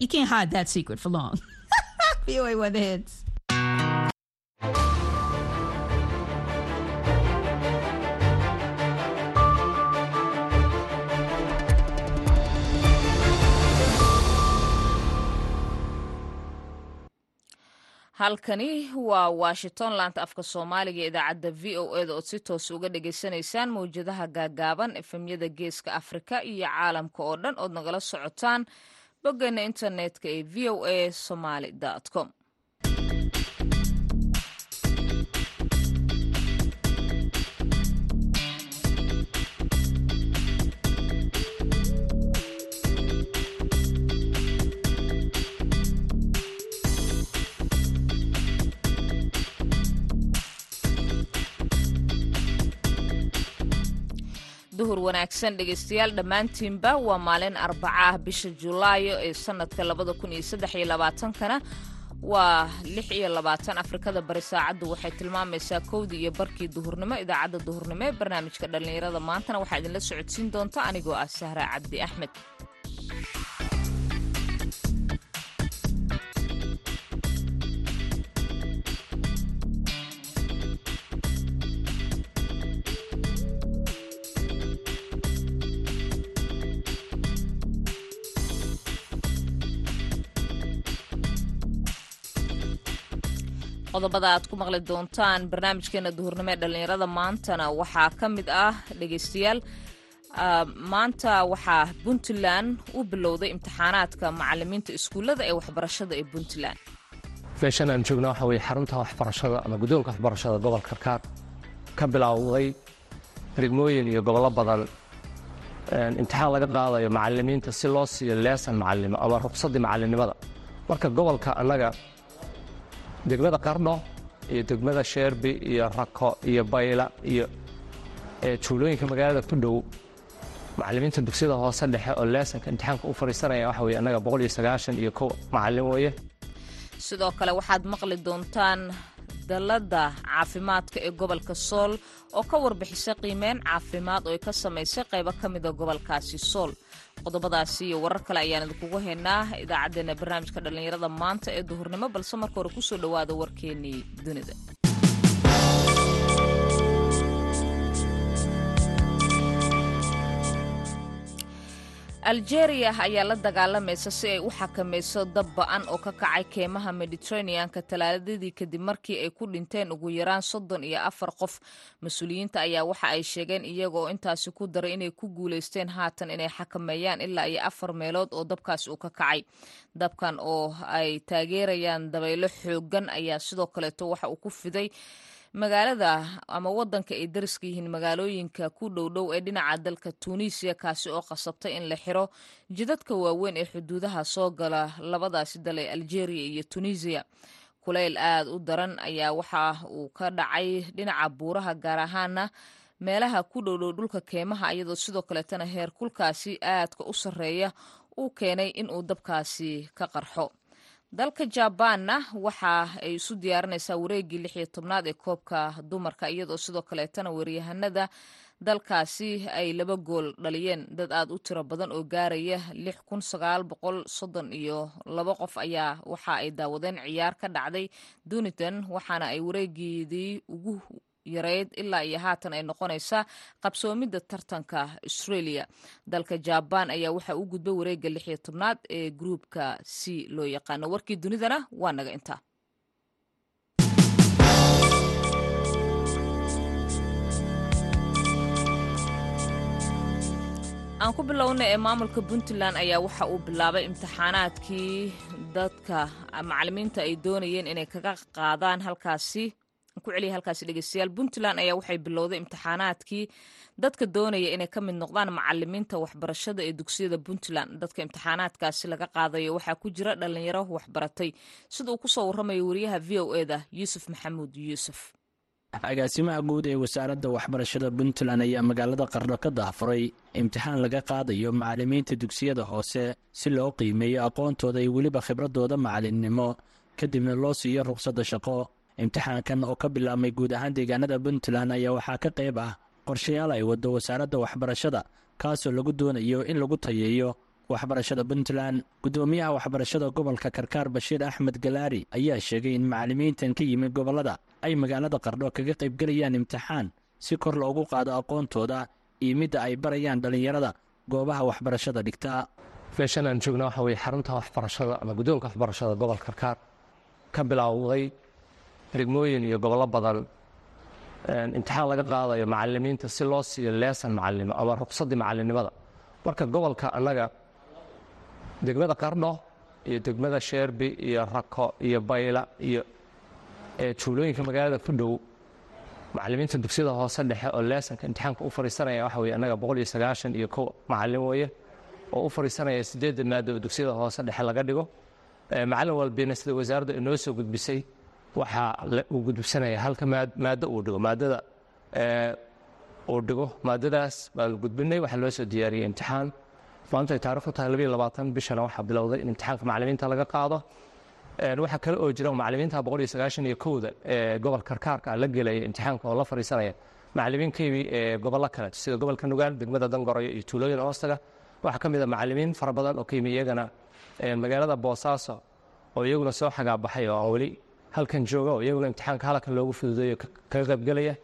You can't hide that secret for long. VOA Weather Hits. halkani waa washington laanta afka soomaaliga idaacadda v o eda ood si toos uga dhagaysanaysaan mawjadaha gaagaaban efemyada geeska afrika iyo caalamka oo dhan ood nagala socotaan boggeena internetka ee v o a somaly com duhur wanaagsan dhegaystayaal dhammaantiinba waa maalin arbaca ah bisha julaayo ee iyo labaatankana. Waa afrikada bari saacaddu waxay tilmaamaysaa kowdii iyo barkii duhurnimo idaacadda duhurnimo ee barnaamijka dhallinyarada maantana waxaa idinla socodsiin doonta anigoo ah sahra cabdi axmed qodobada aad ku maqli doontaan barnaamijkeena duhurnimo ee dhallinyarada maantana waxaa ka mid ah dhegaystayaal. Maanta waxaa puntland u bilowday imtixaanaadka macalimiinta iskuullada ee waxbarashada ee puntland. Meeshan aan joogna waxa weye xarunta waxbarashada ama guddoonka waxbarashada gobolka karkaar ka bilowday degmooyin iyo gobollo badan. Imtixaan laga qaadayo macalimiinta si loo siiyo leesan macalimo ama rubsadii macalinimada marka gobolka annaga degmada qardho iyo degmada sheerbi iyo rako iyo bayla iyo juulooyinka magaalada ku dhow. Macalimiinta dugsiyada hoose dhexe oo leesanka imtixaanka u fadhiisanaya waxa weye annaga boqol iyo sagaashan iyo kow macalin weeye sidoo kale waxaad maqli doontaan dalladda caafimaadka ee gobolka sool oo ka warbixisay qiimeyn caafimaad oo ay ka samaysay qaybo ka mida gobolkaasi sool qodobadaasi iyo warar kale ayaan idinkugu haynaa. Idaacaddeenna barnaamijka dhallinyarada maanta ee duhurnimo balse marka hore ku soo dhowaada warkeennii dunida aljeeriya ayaa la dagaalamaysa si ay u xakamayso dab ba'an oo ka kacay keymaha mediteraneanka talaadadii kadib markii ay ku dhinteen ugu yaraan soddon iyo afar qof. Mas'uuliyiinta ayaa waxa ay sheegeen iyagooo intaasi ku daray inay ku guulaysteen haatan inay xakameeyaan ilaa iyo afar meelood oo dabkaasi uu ka kacay. Dabkan oo ay taageerayaan dabaylo xooggan ayaa sidoo kaleeto waxa uu ku fiday magaalada ama wadanka ay dariska yihiin magaalooyinka ku dhowdhow ee dhinaca dalka tuuniisiya kaasi oo qasabtay in la xiro jidadka waaweyn ee xuduudaha soo gala labadaasi dal ee aljeeriya iyo tunisiya kuleyl aad u daran ayaa waxa uu ka dhacay dhinaca buuraha gaar ahaana meelaha ku dhowdhow dhulka keemaha iyadoo sidoo kaleetana heer kulkaasi aadka u sarreeya uu keenay inuu dabkaasi ka qarxo dalka jabaanna waxa ay isu diyaarinaysaa wareeggii lix iyo tobnaad ee koobka dumarka iyadoo sidoo kaleetana waryahanada dalkaasi ay laba gool dhaliyeen. Dad aad u tiro badan oo gaaraya lix kun sagaal boqol soddon iyo laba qof ayaa waxa ay daawadeen ciyaar ka dhacday dunitan waxaana ay wareegeedii ugu yareyd ilaa iyo haatan ay noqonaysaa qabsoomidda tartanka australia. Dalka jabaan ayaa waxaa u gudbay wareegga lix iyo tobnaad ee gruupka c loo yaqaano. Warkii dunidana waa naga intaa. Aan ku bilowna ee maamulka puntland ayaa waxa uu bilaabay imtixaanaadkii dadka macalimiinta ay doonayeen inay kaga qaadaan halkaasi ku celiya halkaasi dhegeystayaal puntland ayaa waxay bilowday imtixaanaadkii dadka doonaya inay ka mid noqdaan macalimiinta waxbarashada ee dugsiyada puntland. Dadka imtixaanaadkaasi laga qaadayo waxaa ku jira dhalinyaro waxbaratay. Sida uu ku soo warramayo wariyaha v o eda yuusuf maxamuud yuusuf. Agaasimaha guud ee wasaaradda waxbarashada puntland ayaa magaalada qardho ka daafuray imtixaan laga qaadayo macalimiinta dugsiyada hoose si loo qiimeeyo aqoontooda iyo weliba khibradooda macalinimo kadibna loo siiyo ruqsadda shaqo imtixaankan oo ka bilaabmay guud ahaan deegaanada puntland ayaa waxaa ka qayb ah qorshayaal ay waddo wasaaradda waxbarashada kaasoo lagu doonayo in lagu tayeeyo waxbarashada puntland. Guddoomiyaha waxbarashada gobolka karkaar bashiir axmed galaari ayaa sheegay in macallimiintan ka yimid gobollada ay magaalada qardho kaga qaybgelayaan imtixaan si kor loogu qaado aqoontooda iyo midda ay barayaan dhallinyarada goobaha waxbarashada dhigta. Meeshan aan joogna waxa weye xarunta waxbarashada ama guddoonka waxbarashada gobolka karkaar ka bilowday degmooyin iyo gobollo badan imtixaan laga qaadayo macalimiinta si loo siiyo leesan macalinimo ama ruqsaddii macalinimada marka gobolka annaga degmada qardho iyo degmada sheerbi iyo rako iyo bayla iyo juulooyinka magaalada ku dhow macalimiinta dugsiyada hoose dhexe oo leesanka imtixaanka u fadhiisanaya waxa weye annaga boqol iyo sagaashan iyo kow macalin weeye oo u fadhiisanaya siddeedda maado oo dugsiyada hoose dhexe laga dhigo. Macallin walbina sida wasaaradda inoo soo gudbisay waxaa uu gudbisanaya halka maaddo uu dhigo. Maaddada uu dhigo maaddadaas baa la gudbinay. Waxaa loo soo diyaariyey imtixaan. Maanta ay taarikhdu tahay labayo labaatan bishana waxaa bilowday in imtixaanka macalimiinta laga qaado. Waxaa kale oo jira macalimiinta boqol iyo sagaashan iyo kowda ee gobol karkaarka la gelaya imtixaanka oo la fadhiisanaya yimi ee gobollo kale sida gobolka nugaal degmada dangoroyo iyo tuulooyin hoostaga waxaa ka mid a macalimiin fara badan oo ka yimi iyagana magaalada boosaaso oo iyaguna soo xagaabaxay oo aan weli halkan jooga oo iyaguna imtixaanka halkan loogu fududeeyo kaga qaybgelaya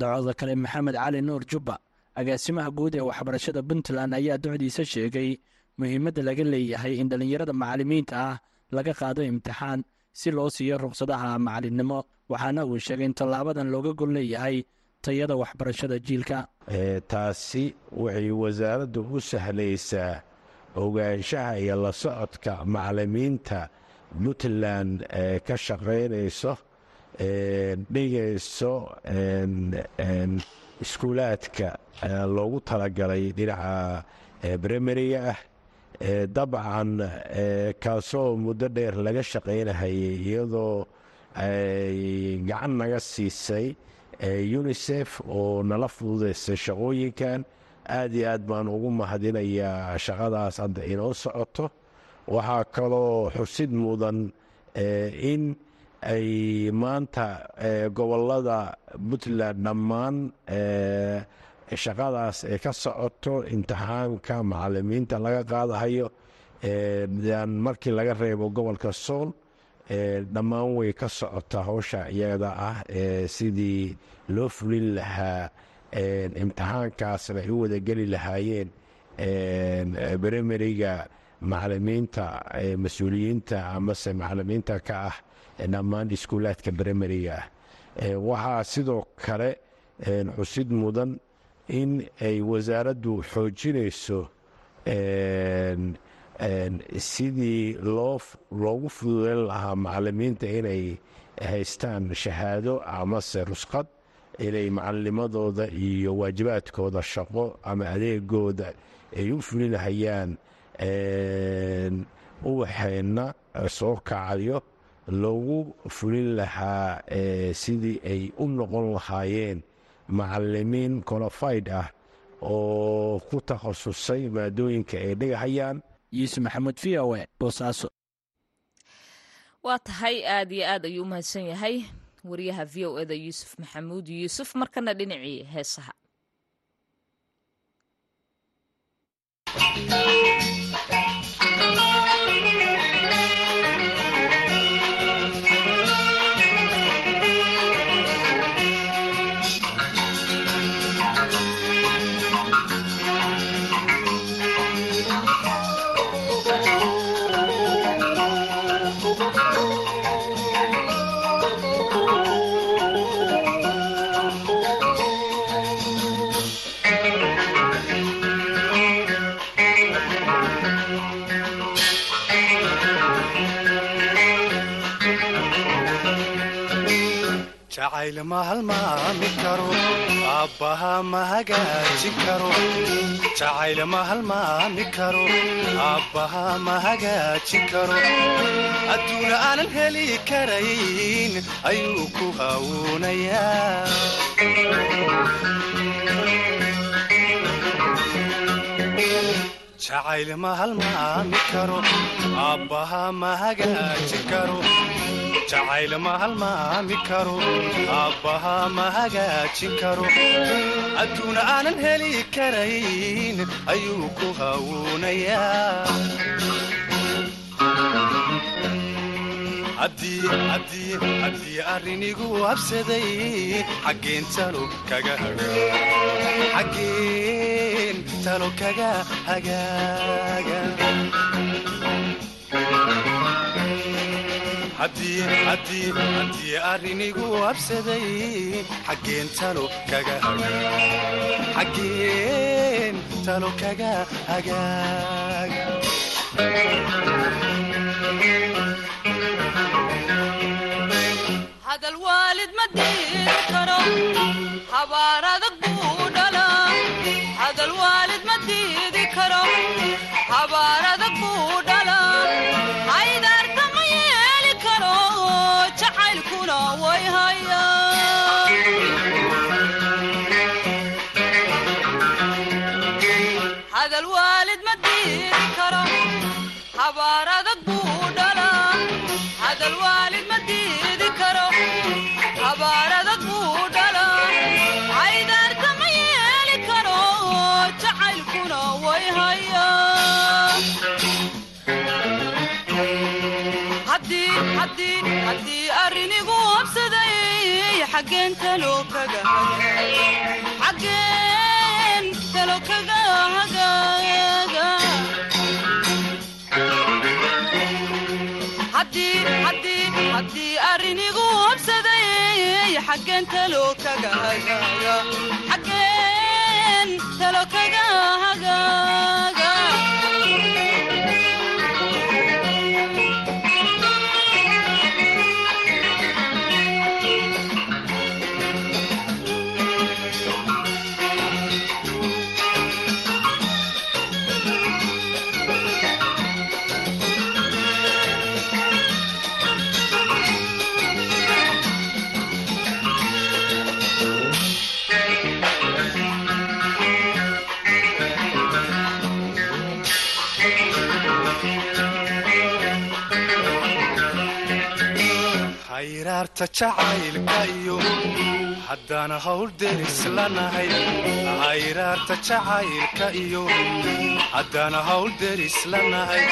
dacwada kale maxamed cali nuur jubba agaasimaha guud ee waxbarashada puntland ayaa docdiisa sheegay muhiimadda laga leeyahay in dhallinyarada macalimiinta ah laga qaado imtixaan si loo siiyo ruqsadaha macalinimo waxaana uu sheegay in tallaabadan looga gol leeyahay tayada waxbarashada jiilka. Taasi waxay wasaaraddu u sahlaysaa ogaanshaha iyo la socodka macalimiinta puntland ee ka shaqaynayso dhigayso iskuulaadka loogu talagalay dhinaca brimariga ah. Dabcan kaasoo muddo dheer laga shaqaynahayay iyadoo ay gacan naga siisay unisef oo nala fududaysay shaqooyinkan. Aad iyo aad baan ugu mahadinayaa shaqadaas hadda inoo socoto waxaa kaloo xusid mudan in ay maanta gobollada puntland dhammaan shaqadaas ay ka socoto imtixaanka macalimiinta laga qaadahayo markii laga reebo gobolka sool dhammaan way ka socotaa howsha iyada ah sidii loo fulin lahaa imtixaankaasna ay u wadageli lahaayeen brimariga macalimiinta mas'uuliyiinta amase macalimiinta ka ah dhammaan iskuulaadka brimariga ah. Waxaa sidoo kale xusid mudan in ay wasaaraddu xoojinayso sidii loogu fududeyn lahaa macalimiinta inay haystaan shahaado amase rusqad inay macalinimadooda iyo waajibaadkooda shaqo ama adeegooda ay u fulinahayaan uwaxeenna soo kacayo loogu fulin lahaa sidii ay u noqon lahaayeen macalimiin qualified ah oo ku takhasusay maadooyinka ay dhigahayaan. Yuusuf maxamuud v o e boosaaso waa tahay aad iyo aad ayuu u mahadsan yahay. Wariyaha v o eda yuusuf maxamuud. Yuusuf markana dhinacii heesaha adduuna aanan heli karayn ayuu ku hawuunayaa jacayl ma halmaami karo aabbaha ma hagaajin karo jacayl ma halmaami karo aabbaha ma hagaajin karo. Adduuna aanan heli karayn ayuu ku hawuunayaa haddii arrinigu habsaday xaggeen talo kaga hagaaga haddii arrinigu habsaday xaggeen talo kaga hadal waalid ma diiri karo habaar adag buu xaggeen talo kaga xaggeen haddii arrinigu habsaday xaggeen talo kaga hagaaga xaggeen talo kaga hagaaga hayraarta jacaylka iyo haddana hawl deris lanahay hayraarta jacaylka iyo haddana hawl deris lanahay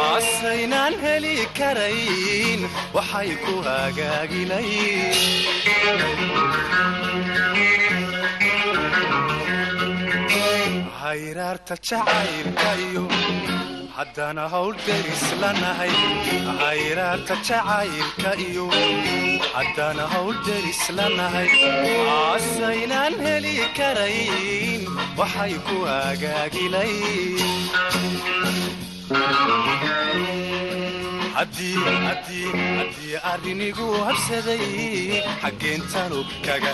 aasaynaan heli karayn waxay ku hagaaginayn. Hayraarta jacaylka iyo haddana hawl deris lanahay hayraarta jacaylka iyo haddana hawl deris lanahay aasaynaan heli karayn waxay ku hagaaginayn arrinigu habsaday xaggeen talo kaga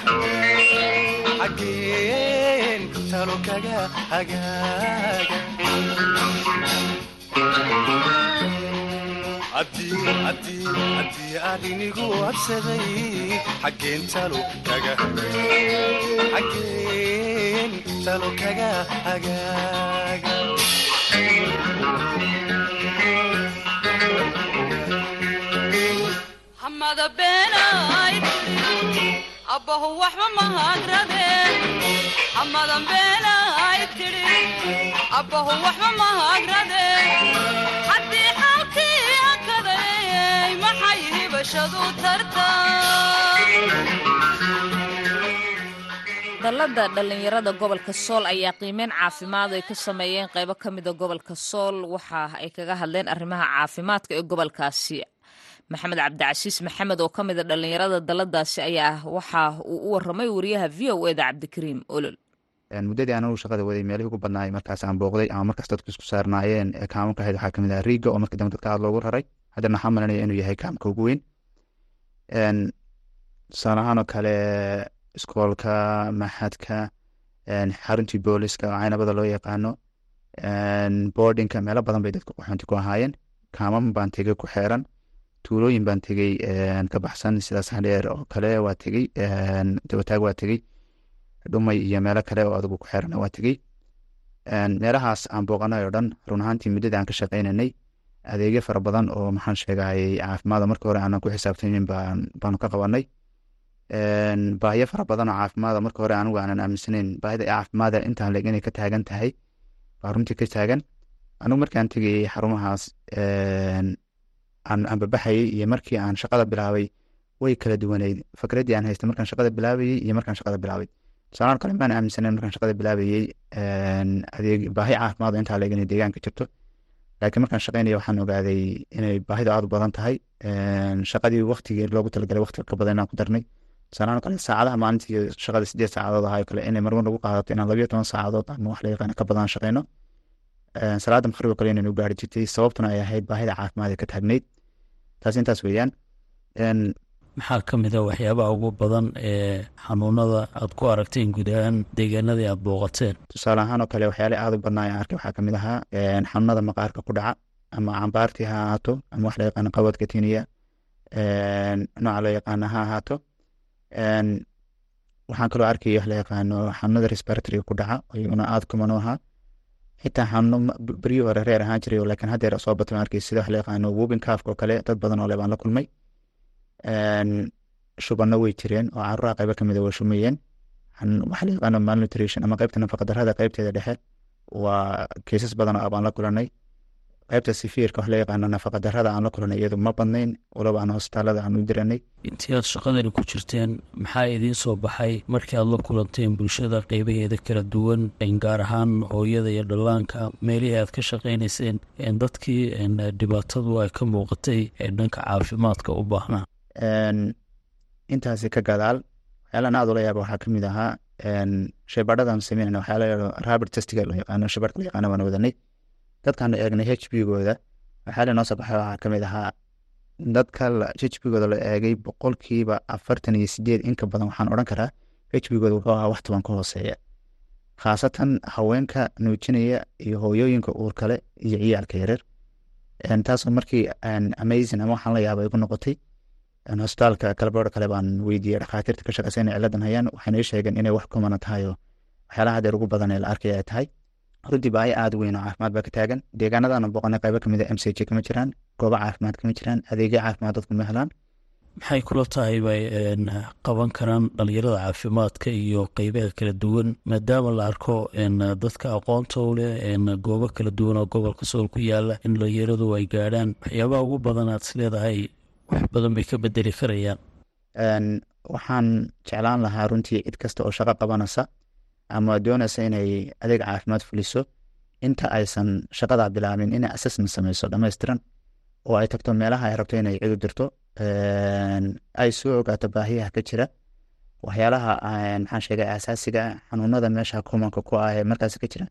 xaggeen talo kaga hagaaga haddii xaggeen talo kaga. Xaggeen talo kaga hagaaga hamada beenayd abbahu waxba mahadradeen hamadan beenayd tidhi abbahu waxba mahadradeen haddii xaalkii akaday maxay hibashadu dallada dhallinyarada gobolka sool ayaa qiimeyn caafimaad ay ka sameeyeen qaybo ka mida gobolka sool waxa ay kaga hadleen arrimaha caafimaadka ee gobolkaasi maxamed cabdicasiis maxamed oo ka mida dhallinyarada dalladaasi ayaa waxa uu u waramay wariyaha v o eda cabdikariim olol. Muddadii anagu shaqada waday meelihii ugu badnaay markaas aan booqday ama markaas dadku isku saarnaayeen ee kaamamka ahayd waxaa ka mid ah riiga oo markii dambe dadka aad loogu raray haddana waxaa malanaya inuu yahay kaamka ugu weyn. Tusaale ahaan oo kale iskoolka maxadka xaruntii booliska oo caynabada loo yaqaano boardinka meelo badan bay dadku qaxoonti ku ahaayeen. Kaamam baan tegey ku xeeran tuulooyin baan tegey ka baxsan sidaas hadheer oo kale waa tegey dawataag waa tegey dhumay iyo meelo kale oo adigu ku xeerana waa tegey. Meelahaas aan booqanay oo dhan run ahaantii muddada aan ka shaqaynanay adeegyo fara badan oo maxaan sheegayay caafimaada marka hore aanan ku xisaabtamin baan baanu ka qabanay. Baahiyo fara badan oo caafimaada marka hore anigu aanan aaminsanayn baahida caafimaada intaan leeg inay ka taagan tahay baa runtii ka taagan. Anigu markaan tegayey xarumahaas aan babaxayey iyo markii aan shaqada bilaabay way kala duwaneyd fikraddii aan haystay markaan shaqada bilaabayey iyo markaan shaqada bilaabay. Tusaalahan kale maan aaminsanayn markaan shaqada bilaabayey adeeg baahi caafimaad intaa leeg inay deegaanka jirto. Laakiin markaan shaqaynaya waxaan ogaaday inay baahidu aad u badan tahay. Shaqadii waktigii loogu talagalay wakti ka badan inaan ku darnay. Tusaalahan kale saacadaha maalintii shaqada sideed saacadood ahaa kale inay marmar lagu qaadato inaan labayo toban saacadood ama wax la yaqaana ka badan shaqayno salaada maqrib kale inaynu gaari jirtay sababtuna ay ahayd baahida caafimaad ee ka taagnayd. Taas intaas weeyaan. Maxaa ka mid a waxyaabaha ugu badan ee xanuunada aad ku aragteen guud ahaan deegaanadii aad booqateen? Tusaale ahaan oo kale waxyaale aad u badnaa aan arkay. Waxaa ka mid ahaa xanuunada maqaarka ku dhaca ama cambaartii ha ahaato ama wax la yaqaano qabadka tiniya nooca loo yaqaano ha ahaato. Waxaan kaloo arkaya wax la yaqaano xanuunada respiratory ku dhaca iyaguna aad kuman u ahaa xitaa xanuuno beryii hore reer ahaan jiray laakiin haddeer soo batay arkay sida wax la yaqaano wubin kaafka oo kale dad badan oo le baan la kulmay. Shubano way jireen oo caruuraha qaybo ka mid a way shumayeen. Waxa la yaqaano malnutrition ama qaybta nafaqadarrada qaybteeda dhexe waa keesas badan oo abaan la kulanay qaybta sifiirka wax la yaqaano nafaqadarrada aan la kulanay iyadu ma badnayn. Walaba aan hosbitaalada aan u diranay intii aad shaqadani ku jirteen maxaa idiin soo baxay markii aad la kulanteen bulshada qeybaheeda kala duwan gaar ahaan hooyada iyo dhallaanka? Meelihii aad ka shaqaynayseen dadkii dhibaatadu ay ka muuqatay ee dhanka caafimaadka u baahnaa intaasi ka gadaal. Waxyaalaan aad ula yaaba waxaa ka mid ahaa shaybaadhadan sameynayna waxyaala rabert testiga loo yaqaano shaybaadhka la yaqaano baan wadanay dadkaan eegnay h b gooda waxyaala noo soo baxay waxaa ka mid ahaa dadka h b gooda la eegay boqolkiiba afartan iyo sideed inka badan waxaan odhan karaa h b gooda wuxuu ahaa wax toban ka hooseeya khaasatan haweenka nuujinaya iyo hooyooyinka uur kale iyo ciyaalka yareer taasoo markii amazing ama waxaan la yaaba igu noqotay hosbitaalka kalabaro kale baan weydiiyey dhakhaatiirta ka shaqeysa inay ciladan hayaan waxayna ii sheegeen inay wax kumana tahay waxyaalaha hadeer ugu badan ee la arkaya ay tahay runtii baahi aad weyn oo caafimaad baa ka taagan. Deegaanadana boqonay qaybo ka mid a m c j kama jiraan goobo caafimaad kama jiraan adeegyo caafimaad dadku ma helaan. Maxay kula tahay bay qaban karaan dhalinyarada caafimaadka iyo qeybaha kala duwan maadaama la arko dadka aqoonta u leh goobo kala duwan oo gobolka sool ku yaalla in dhalinyaradu ay gaadhaan. Waxyaabaha ugu badan aad is leedahay wax badan bay ka bedeli karayaan. Waxaan jeclaan lahaa runtii cid kasta oo shaqo qabanaysa ama doonaysa inay adeeg caafimaad fuliso inta aysan shaqadaa bilaabin inay assessment sameyso dhammaystiran oo ay tagto meelaha ay rabto inay cid u dirto ay soo ogaato baahiyaha ka jira. Waxyaalaha maxaan sheegay asaasiga xanuunada meesha kumanka ku ah ee markaas ka jira.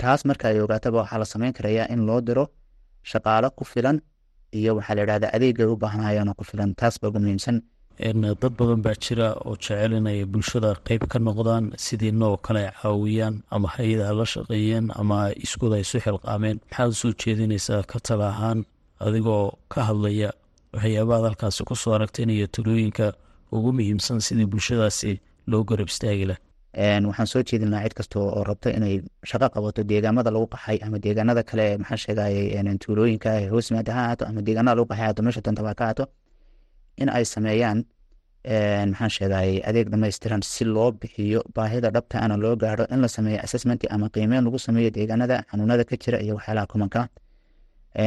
Taas marka ay ogaataba waxaa la sameyn karayaa in loo diro shaqaalo ku filan iyo waxaa la yidhahdaa adeegay u baahnayana ku filan. Taas baa ugu muhiimsan dad badan baa jira oo jecel inay bulshada qeyb ka noqdaan sidii noo kale caawiyaan ama hay'adaha la shaqeeyeen ama iskuod ay isu xilqaameen. Maxaad u soo jeedinaysaa ka tala ahaan adigoo ka hadlaya waxyaabahaad halkaasi ku soo aragteen iyo talooyinka ugu muhiimsan sidii bulshadaasi loo garab istaagi lah waxaan soo jeedin lahaa cid kasta oo rabto inay shaqo qabato deegaamada lagu qaxay ama deegaanada kale maxaa sheegayay tuulooyinka hoos yimaada ha ahaato ama deegaanada lagu qaxay haato meesha dantaba ka ahaato in ay sameeyaan maxaan sheegayay adeeg dhamaystiran si loo bixiyo baahida dhabta ana loo gaaro in la sameeyo assessment ama qiimeyn lagu sameeyo deegaanada xanuunada ka jira iyo waxyaalaha kumanka.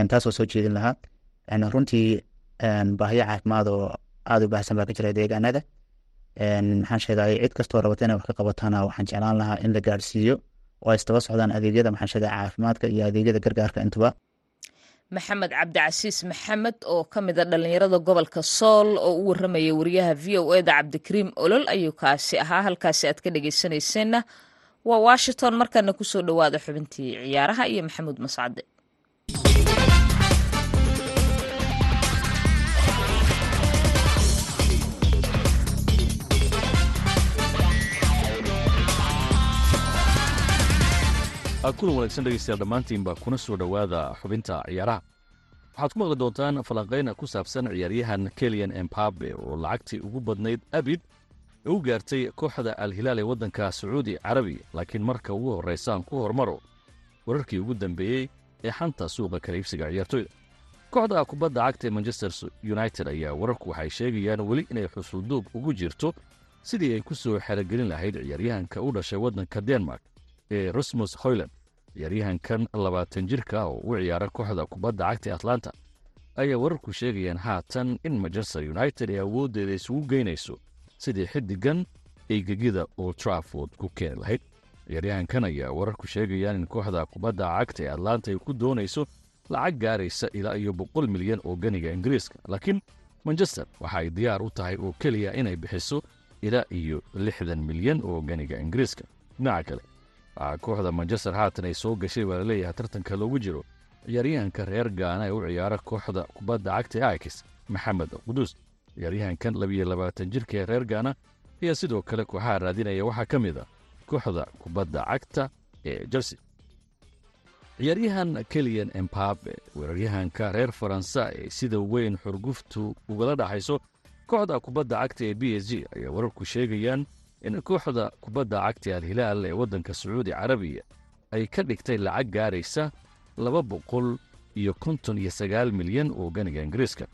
Taasoo soo jeedin lahaa. Runtii baahiyo caafimaad oo aada u baahsan baa ka jira deegaanada. Maxaan sheegayay cid kastoo rabata inay wax ka qabatana waxaan jeclaan lahaa in la gaarsiiyo oo ay istaba socdaan adeegyada maxaan sheegaya caafimaadka iyo adeegyada gargaarka intuba maxamed cabdicasiis maxamed oo ka mid a dhallinyarada gobolka sool oo u warramaya wariyaha v o eda cabdikariim olol ayuu kaasi ahaa. Halkaasi aad ka dhegeysanayseena waa washington. Markana ku soo dhowaada xubintii ciyaaraha iyo maxamuud mascade kulan wanaagsan dhegeystayaal dhammaantiinba kuna soo dhowaada xubinta ciyaaraha. Waxaad ku maqli doontaan falanqayn ku saabsan ciyaaryahan keliyan embabe oo lacagtii ugu badnayd abid u gaartay kooxda al-hilaal ee waddanka sacuudi carabi laakiin marka ugu horraysa aan ku hormaro wararkii ugu dambeeyey ee xanta suuqa kala iibsiga ciyaartoyda kooxda kubadda cagta ee manchester united ayaa wararku waxay sheegayaan weli inay xusulduub ugu jirto sidii ay ku soo xerogelin lahayd ciyaaryahanka u dhashay waddanka denmark ee rasmus hoyland ciyaaryahankan labaatan jirka oo u ciyaara kooxda kubadda cagta ee atlanta ayaa wararku sheegayaan haatan in manchester united ay awooddeeda isugu geynayso sidii xiddigan ay gegida old trafford ku keeni lahayd. Ciyaaryahankan ayaa wararku sheegayaan in kooxda kubadda cagta ee atlanta ay ku doonayso lacag gaaraysa ilaa iyo boqol milyan oo ganiga ingiriiska laakiin manchester waxa ay diyaar u tahay oo keliya inay bixiso ilaa iyo lixdan milyan oo ganiga ingiriiska. Dhinaca kale kooxda manchester haatan ay soo gashay baa la leeyahay tartanka loogu jiro ciyaaryahanka reer gaana ee u ciyaara kooxda kubadda cagta ee ikis maxamed quduus ciyaaryahankan labiyo labaatan jirka ee reer gaana ayaa sidoo kale kooxaha raadinaya waxaa ka mid a kooxda kubadda cagta ee chelsea. Ciyaaryahan keliyan embabe weeraryahanka reer faransa ee sida weyn xurguftu ugala dhaxayso kooxda kubadda cagta ee b s g ayaa wararku sheegayaan in kooxda kubadda cagta alhilaal ee waddanka sacuudi carabiya ay ka dhigtay lacag gaaraysa laba boqol iyo konton iyo sagaal milyan oo ganiga ingiriiska.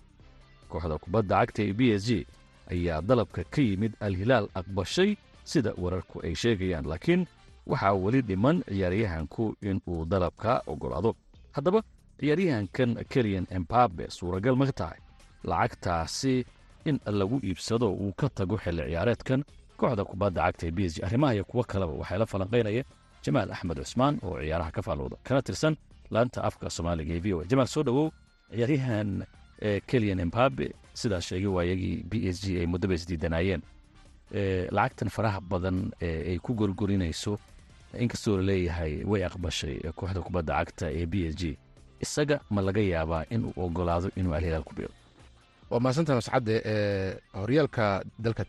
Kooxda kubadda cagta ee b s g ayaa dalabka ka yimid alhilaal aqbashay sida wararku ay sheegayaan laakiin waxaa weli dhiman ciyaaryahanku in uu dalabka oggolaado haddaba ciyaaryahankan keliyan embabe suuragal ma tahay. Lacagtaasi in lagu iibsado uu ka tago xilli ciyaareedkan kooxda kubadda cagta ee b s g arrimaha iyo kuwo kaleba waxaa la falanqaynaya jamaal axmed cusmaan oo ciyaaraha ka faallooda kana tirsan laanta afka soomaaliga ee v o jamaal soo dhowow ciyaaryahan keliyan embabe sidaas sheegay waayagii b s g ay muddaba isdiidanaayeen lacagtan faraha badan ay ku gorgorinayso inkastoo la leeyahay way aqbashay kooxda kubadda cagta ee b s g. Isaga ma laga yaabaa inuu ogolaado inuu alhilaal ku biiro waa mahadsantaha mascadde horyaalka dalka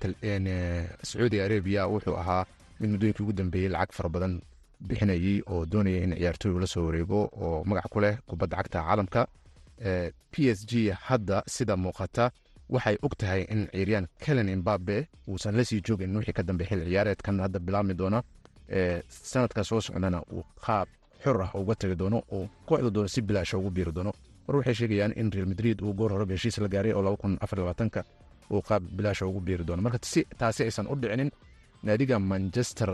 sacuudi arabiya. Wuxuu ahaa mid muddooyinkii ugu dambeeyey lacag fara badan bixinayey oo doonaya in ciyaartooy ula soo wareego oo magac ku leh kubadda cagta caalamka. P s g hadda sida muuqata waxay og tahay in ciyaaryahan kelen imbabe uusan la sii joogin wixii ka dambe xil ciyaareedkan hadda bilaabmi doona sanadka soo socdana uu qaab xor ah uga tagi doono oo kooxda doono si bilaasha ugu biiri doono war waxay sheegayaan in real madrid uu goor horeba heshiis la gaaray oo ka uu qaab bilaasha ugu biiri doono. Marka si taasi aysan u dhicinin naadiga manchester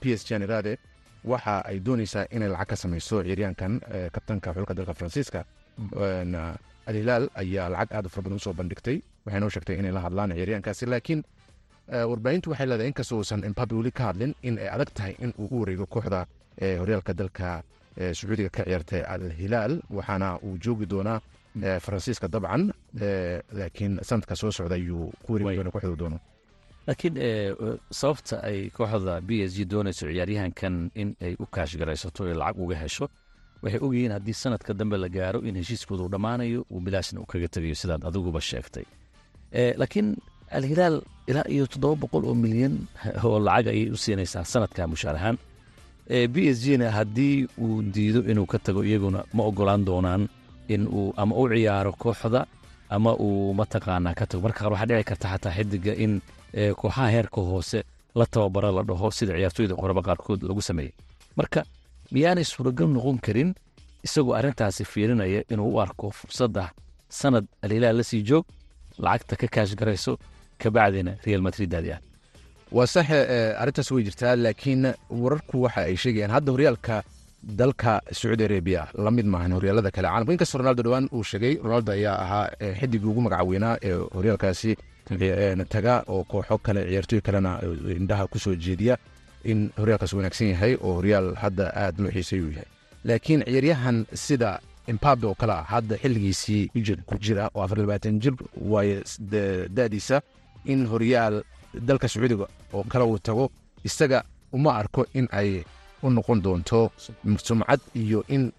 p s g anirade waxa ay doonaysaa inay lacag ka samayso ciyaaryahankan kabtanka xulka dalka faransiiska. Alhilaal ayaa lacag aad u fara badan u soo bandhigtay waxay noo sheegtay inay la hadlaan ciyaaryahankaasi. Laakiin warbaahintu waxay leedahay inkastoo uusan embabe weli ka hadlin in ay adag tahay in uu u wareego kooxda horyaalka dalka sacuudiga ka ciyaartay alhilaal waxaana uu joogi doonaa faransiiska dabcan laakiin sanadka soo socda ayuu ku wareegi doona kooxdu doono. Laakiin sababta ay kooxda b s g doonayso ciyaaryahankan in ay u kaashgaraysato ee lacag uga hesho waxay ogyihiin haddii sanadka dambe la gaaro in heshiiskooda uu dhammaanayo uu bilaashna uu kaga tegayo sidaad adiguba sheegtay. Laakiin alhilaal ilaa iyo toddoba boqol oo milyan oo lacag ayay u siinaysaa sanadka mushaar ahaan b s g na haddii uu diido inuu ka tago iyaguna ma ogolaan doonaan in uu ama u ciyaaro kooxda ama uu mataqaanaa ka tago. Marka qaar waxaa dhici karta xataa xidiga in kooxaha heerka hoose la tababaro la dhaho sida ciyaartooyda qoraba qaarkood lagu sameeyey marka miyaanay suuragal noqon karin isagoo arrintaasi fiirinaya inuu u arko fursadda sanad alhilaal la sii joog lacagta ka kaashgarayso kabacdina real madrid aadiyaan waa sax arrintaas way jirtaa laakiin wararku waxa ay sheegayaan hadda horyaalka dalka sacuudi arabiya la maahan horyaalada kale. Caalamka inkastoo ronaldo dhowaan uu sheegay ronaldo ayaa ahaa xidigii ugu weynaa ee horyaalkaasi taga oo kooxo kale ciyaartooy kalena indhaha ku soo jeediya in horyaalkaas wanaagsan yahay oo horyaal hadda aad loo xiisay uu yahay. Laakiin ciyaaryahan sida imbabe oo kale ah hadda xilligiisii ku jira oo afar labaatan jir waaye da'diisa in horyaal dalka sacuudiga oo kale uu tago isaga uma arko in ay u noqon doonto sumcad iyo in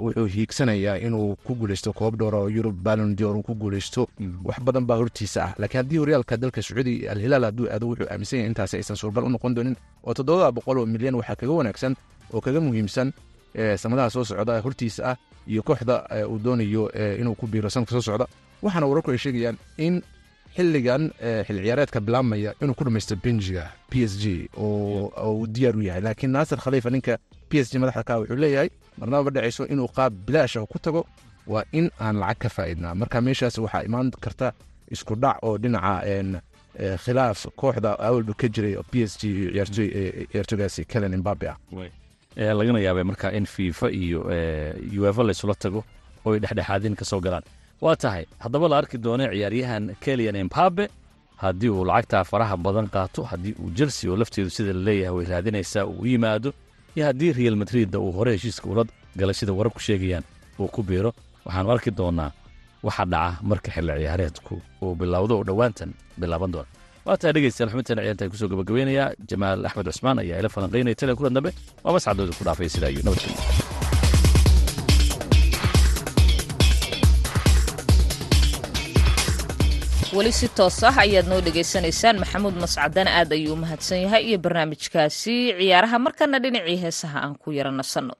wuxuu hiigsanayaa inuu ku guuleysto koob dhowra oo yurub balon dior uu ku guuleysto. Wax badan baa hortiisa ah. Laakiin haddii horyaalka dalka sacuudi alhilaal hadduu aado wuxuu aaminsan yahay intaasi aysan suurgal u noqon doonin oo toddoba boqol oo milyan waxaa kaga wanaagsan oo kaga muhiimsan sanadaha soo socda hortiisa ah iyo kooxda uu doonayo inuu ku biiro sanadka soo socda. Waxaana wararku ay sheegayaan in xilligan xil ciyaareedka bilaabmaya inuu ku dhamaysto benjiga p s g oo diyaar u yahay. Laakiin naasir khaliifa ninka p s g madaxda ka wuxuu leeyahay marnaba ma dhacayso inuu qaab bilaasha ku tago waa in aan lacag ka faa'idnaa marka meeshaas waxaa imaan karta isku dhac oo dhinaca eh, khilaaf kooxda awalba ka jiray oo p s g iyo ciyaartooy eh, ciyaartooygaasi kelen imbabe ah. Lagana yaabay marka in fifa iyo eh, uefa laysula tago oo ay dhexdhexaadin ka soo galaan waa tahay haddaba la arki doona ciyaaryahan kelian embabe haddii uu lacagtaa faraha badan qaato haddii uu chelsea oo lafteedu sida la leeyahay way raadinaysaa uu yimaado iyo haddii real madridda uu hore heshiiska ula galay sida wararku sheegayaan uu ku biiro waxaanu arki doonaa waxa dhaca marka xilli ciyaareedku uu bilowdo oo dhowaantan bilaaban doona waa tahay dhegeystayaal xubintan ciyaarta ku soo gabagabeynayaa jamaal axmed cusmaan ayaa ila falanqaynaya tale kulan dambe waa mascadooda ku dhaafay sidaa nabadgelyo weli si toos ah ayaad noo dhegaysanaysaan maxamuud mascadana aad ayuu u mahadsan yahay iyo barnaamijkaasi ciyaaraha markana dhinacii heesaha aan ku yara nasanno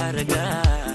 ii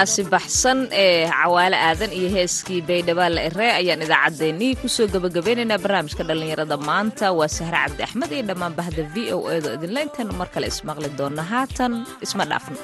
codkaasi baxsan ee cawaale aadan iyo heeskii baydhabaalla eree. Ayaan idaacaddeenii ku soo gabagabeynaynaa barnaamijka dhallinyarada. Maanta waa sahre cabdi axmed iyo dhammaan bahda v o edo idinla intaanu mar kale ismaqli doonna haatan isma dhaafno